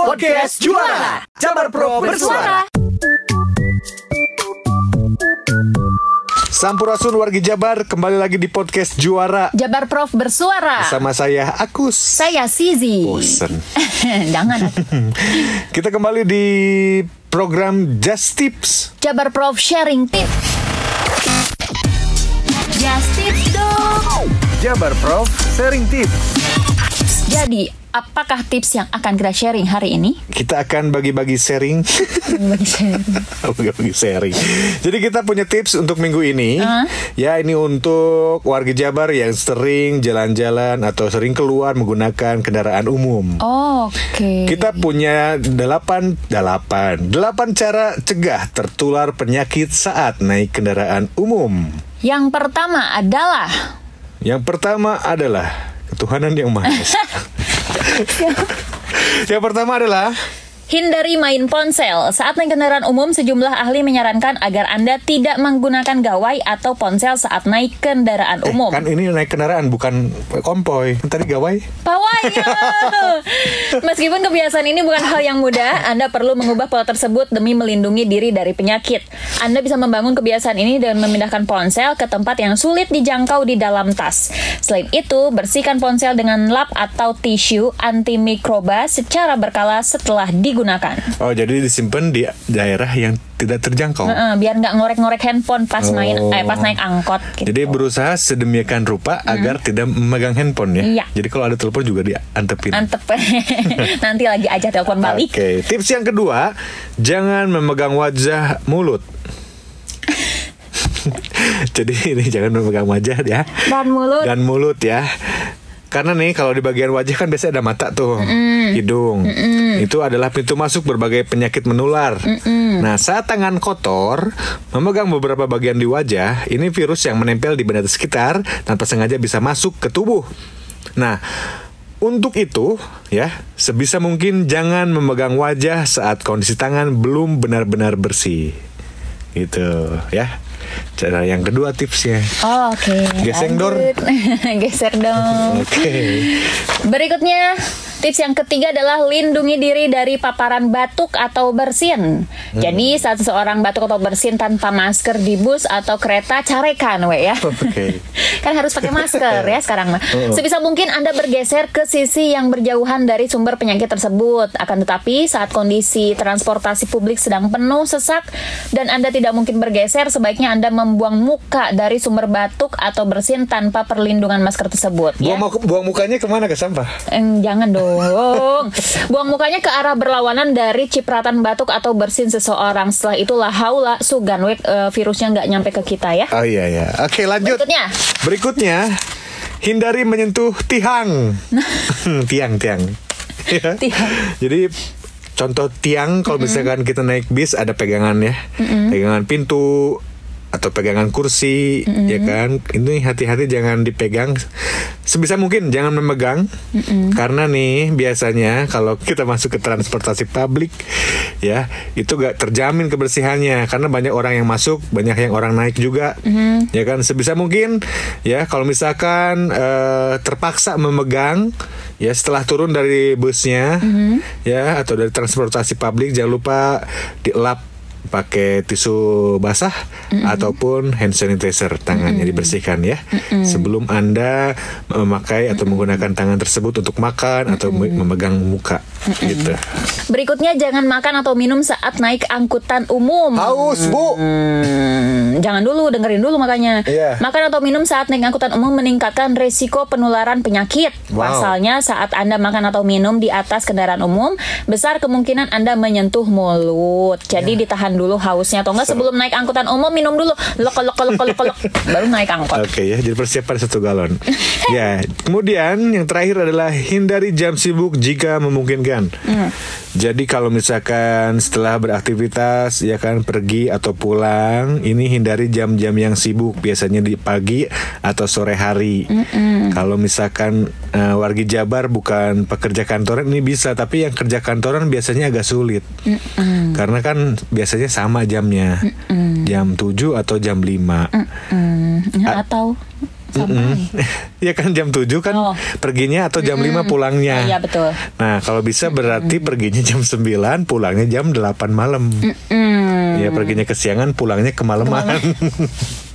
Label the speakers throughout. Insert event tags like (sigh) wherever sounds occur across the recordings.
Speaker 1: Podcast Juara Jabar Pro bersuara
Speaker 2: Sampurasun wargi Jabar kembali lagi di podcast Juara
Speaker 3: Jabar Prof bersuara.
Speaker 2: sama saya Akus.
Speaker 3: Saya Sizi.
Speaker 2: Bosen. (laughs)
Speaker 3: Jangan. (laughs)
Speaker 2: Kita kembali di program Just Tips.
Speaker 3: Jabar Prof sharing tip. Just tips dong.
Speaker 2: Jabar Prof sharing tips.
Speaker 3: Jadi, apakah tips yang akan kita sharing hari ini?
Speaker 2: Kita akan bagi-bagi sharing.
Speaker 3: Bagi sharing. (laughs)
Speaker 2: bagi-bagi sharing. Jadi kita punya tips untuk minggu ini. Ya ini untuk warga Jabar yang sering jalan-jalan atau sering keluar menggunakan kendaraan umum.
Speaker 3: Oke.
Speaker 2: Kita punya delapan, delapan, delapan cara cegah tertular penyakit saat naik kendaraan umum.
Speaker 3: Yang pertama adalah
Speaker 2: Yang pertama adalah ketuhanan yang maha esa. (laughs) yang pertama adalah
Speaker 3: hindari main ponsel. Saat naik kendaraan umum, sejumlah ahli menyarankan agar Anda tidak menggunakan gawai atau ponsel saat naik kendaraan
Speaker 2: eh,
Speaker 3: umum.
Speaker 2: kan ini naik kendaraan bukan konvoy. Tadi gawai.
Speaker 3: Pawainya. (laughs) Meskipun kebiasaan ini bukan hal yang mudah, Anda perlu mengubah pola tersebut demi melindungi diri dari penyakit. Anda bisa membangun kebiasaan ini dengan memindahkan ponsel ke tempat yang sulit dijangkau di dalam tas. Selain itu, bersihkan ponsel dengan lap atau tisu antimikroba secara berkala setelah digunakan.
Speaker 2: Oh jadi disimpan di daerah yang tidak terjangkau.
Speaker 3: Heeh, biar nggak ngorek-ngorek handphone pas main
Speaker 2: Oh.
Speaker 3: eh pas naik angkot gitu.
Speaker 2: Jadi berusaha sedemikian rupa agar tidak memegang handphone ya.
Speaker 3: Iya.
Speaker 2: Jadi kalau ada telepon juga diantepin.
Speaker 3: Antep. (laughs) Nanti lagi aja telepon balik.
Speaker 2: Oke, tips yang kedua, jangan memegang wajah mulut. (laughs) (laughs) Jadi ini jangan memegang wajah ya.
Speaker 3: Dan mulut.
Speaker 2: Dan mulut ya. Karena nih kalau di bagian wajah kan biasanya ada mata tuh, hidung. Itu adalah pintu masuk berbagai penyakit menular. Nah, saat tangan kotor memegang beberapa bagian di wajah, ini virus yang menempel di benda sekitar tanpa sengaja bisa masuk ke tubuh. Nah, untuk itu, ya, sebisa mungkin jangan memegang wajah saat kondisi tangan belum benar-benar bersih. Gitu, ya. Cara yang kedua tipsnya.
Speaker 3: Oh, Oke.
Speaker 2: Geseng, Dor. (laughs)
Speaker 3: Geser dong.
Speaker 2: Oke.
Speaker 3: Berikutnya, tips yang ketiga adalah lindungi diri dari paparan batuk atau bersin.
Speaker 2: Hmm.
Speaker 3: Jadi saat seseorang batuk atau bersin tanpa masker di bus atau kereta, carekan we ya. (laughs)
Speaker 2: Oke.
Speaker 3: kan harus pakai masker ya (laughs) sekarang mah.
Speaker 2: Oh.
Speaker 3: Sebisa mungkin Anda bergeser ke sisi yang berjauhan dari sumber penyakit tersebut. Akan tetapi saat kondisi transportasi publik sedang penuh sesak dan Anda tidak mungkin bergeser, sebaiknya Anda membuang muka dari sumber batuk atau bersin tanpa perlindungan masker tersebut.
Speaker 2: Buang,
Speaker 3: Ya.
Speaker 2: buang mukanya ke mana ke sampah?
Speaker 3: Eh, jangan dong. Buang mukanya ke arah berlawanan dari cipratan batuk atau bersin seseorang. Setelah itulah haula suganwek eh, virusnya nggak nyampe ke kita ya.
Speaker 2: Oh iya ya. Oke lanjut.
Speaker 3: Berikutnya.
Speaker 2: Berikutnya, hindari menyentuh tiang. (laughs) tiang tiang. (laughs) Ya.
Speaker 3: Tiang.
Speaker 2: Jadi contoh tiang kalau misalkan kita naik bis ada pegangan ya, pegangan pintu atau pegangan kursi ya kan? Ini hati-hati jangan dipegang. Sebisa mungkin jangan memegang. Karena nih biasanya kalau kita masuk ke transportasi publik ya itu gak terjamin kebersihannya. Karena banyak orang yang masuk banyak yang orang naik juga. Ya kan? Sebisa mungkin ya kalau misalkan eh, terpaksa memegang ya setelah turun dari busnya ya atau dari transportasi publik jangan lupa dilap pakai tisu basah ataupun hand sanitizer tangannya dibersihkan ya sebelum anda memakai atau menggunakan tangan tersebut untuk makan atau me- memegang muka gitu
Speaker 3: Berikutnya jangan makan atau minum saat naik angkutan umum.
Speaker 2: haus bu
Speaker 3: Hmm, jangan dulu dengerin dulu makanya.
Speaker 2: Iya.
Speaker 3: Makan atau minum saat naik angkutan umum meningkatkan resiko penularan penyakit.
Speaker 2: Wow.
Speaker 3: Pasalnya saat Anda makan atau minum di atas kendaraan umum, besar kemungkinan Anda menyentuh mulut. Jadi
Speaker 2: Iya.
Speaker 3: ditahan dulu hausnya atau enggak sebelum naik angkutan umum minum dulu. Lok lok lok lok lok baru naik angkot.
Speaker 2: Oke ya, jadi persiapan satu galon. (laughs) ya, kemudian yang terakhir adalah hindari jam sibuk jika memungkinkan. Jadi kalau misalkan setelah beraktivitas ya kan pergi atau pulang, ini hindari jam-jam yang sibuk, biasanya di pagi atau sore hari. Kalau misalkan eh, wargi Jabar bukan pekerja kantoran ini bisa, tapi yang kerja kantoran biasanya agak sulit. Karena kan biasanya sama jamnya. Jam 7 atau jam 5.
Speaker 3: Hmm, atau Sampai.
Speaker 2: ya kan jam 7 kan
Speaker 3: Oh.
Speaker 2: perginya atau jam 5 pulangnya.
Speaker 3: Iya, betul.
Speaker 2: Nah, kalau bisa berarti perginya jam 9, pulangnya jam 8 malam.
Speaker 3: Hmm.
Speaker 2: Ya perginya kesiangan, pulangnya kemalaman. (laughs)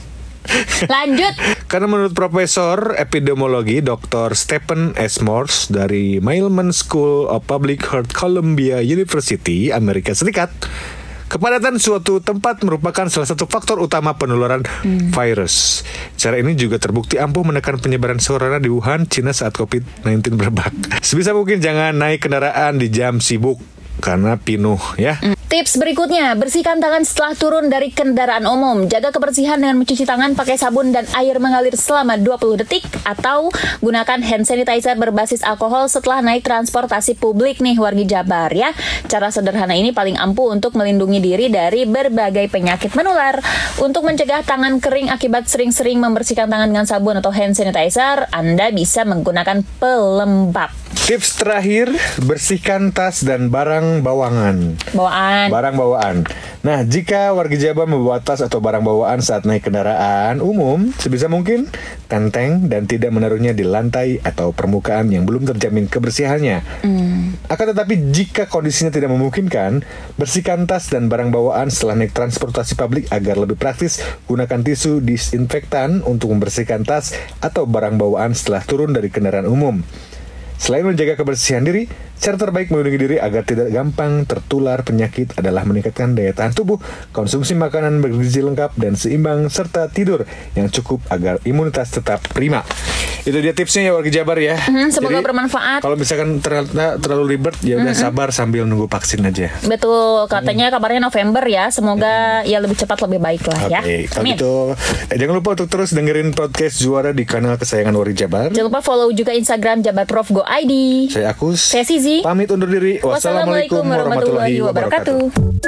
Speaker 3: Lanjut.
Speaker 2: Karena menurut Profesor Epidemiologi Dr. Stephen S. Morse dari Mailman School of Public Health Columbia University, Amerika Serikat, kepadatan suatu tempat merupakan salah satu faktor utama penularan virus. Cara ini juga terbukti ampuh menekan penyebaran corona di Wuhan, Cina saat COVID-19 merebak. Sebisa mungkin jangan naik kendaraan di jam sibuk karena pinuh ya.
Speaker 3: Tips berikutnya, bersihkan tangan setelah turun dari kendaraan umum. Jaga kebersihan dengan mencuci tangan pakai sabun dan air mengalir selama 20 detik atau gunakan hand sanitizer berbasis alkohol setelah naik transportasi publik nih wargi Jabar ya. Cara sederhana ini paling ampuh untuk melindungi diri dari berbagai penyakit menular. Untuk mencegah tangan kering akibat sering-sering membersihkan tangan dengan sabun atau hand sanitizer, Anda bisa menggunakan pelembab.
Speaker 2: Tips terakhir, bersihkan tas dan barang bawangan.
Speaker 3: Bawaan.
Speaker 2: Barang bawaan. Nah, jika warga Jabar membawa tas atau barang bawaan saat naik kendaraan umum, sebisa mungkin tenteng dan tidak menaruhnya di lantai atau permukaan yang belum terjamin kebersihannya. Akan tetapi jika kondisinya tidak memungkinkan, bersihkan tas dan barang bawaan setelah naik transportasi publik agar lebih praktis. Gunakan tisu disinfektan untuk membersihkan tas atau barang bawaan setelah turun dari kendaraan umum. Selain menjaga kebersihan diri, cara terbaik melindungi diri agar tidak gampang tertular penyakit adalah meningkatkan daya tahan tubuh, konsumsi makanan bergizi lengkap dan seimbang, serta tidur yang cukup agar imunitas tetap prima. Itu dia tipsnya ya warga Jabar ya.
Speaker 3: Mhm, semoga bermanfaat.
Speaker 2: Kalau misalkan ternyata terlalu ribet, ya udah sabar sambil nunggu vaksin aja.
Speaker 3: Betul, katanya kabarnya November ya. Semoga ya lebih cepat lebih baik lah ya.
Speaker 2: Oke, kalau gitu eh, jangan lupa untuk terus dengerin podcast Juara di kanal kesayangan Warga Jabar.
Speaker 3: Jangan lupa follow juga Instagram Jabar Prof Go ID.
Speaker 2: Saya Agus.
Speaker 3: Saya Sizi.
Speaker 2: Pamit undur diri.
Speaker 3: Wassalamualaikum warahmatullahi wabarakatuh.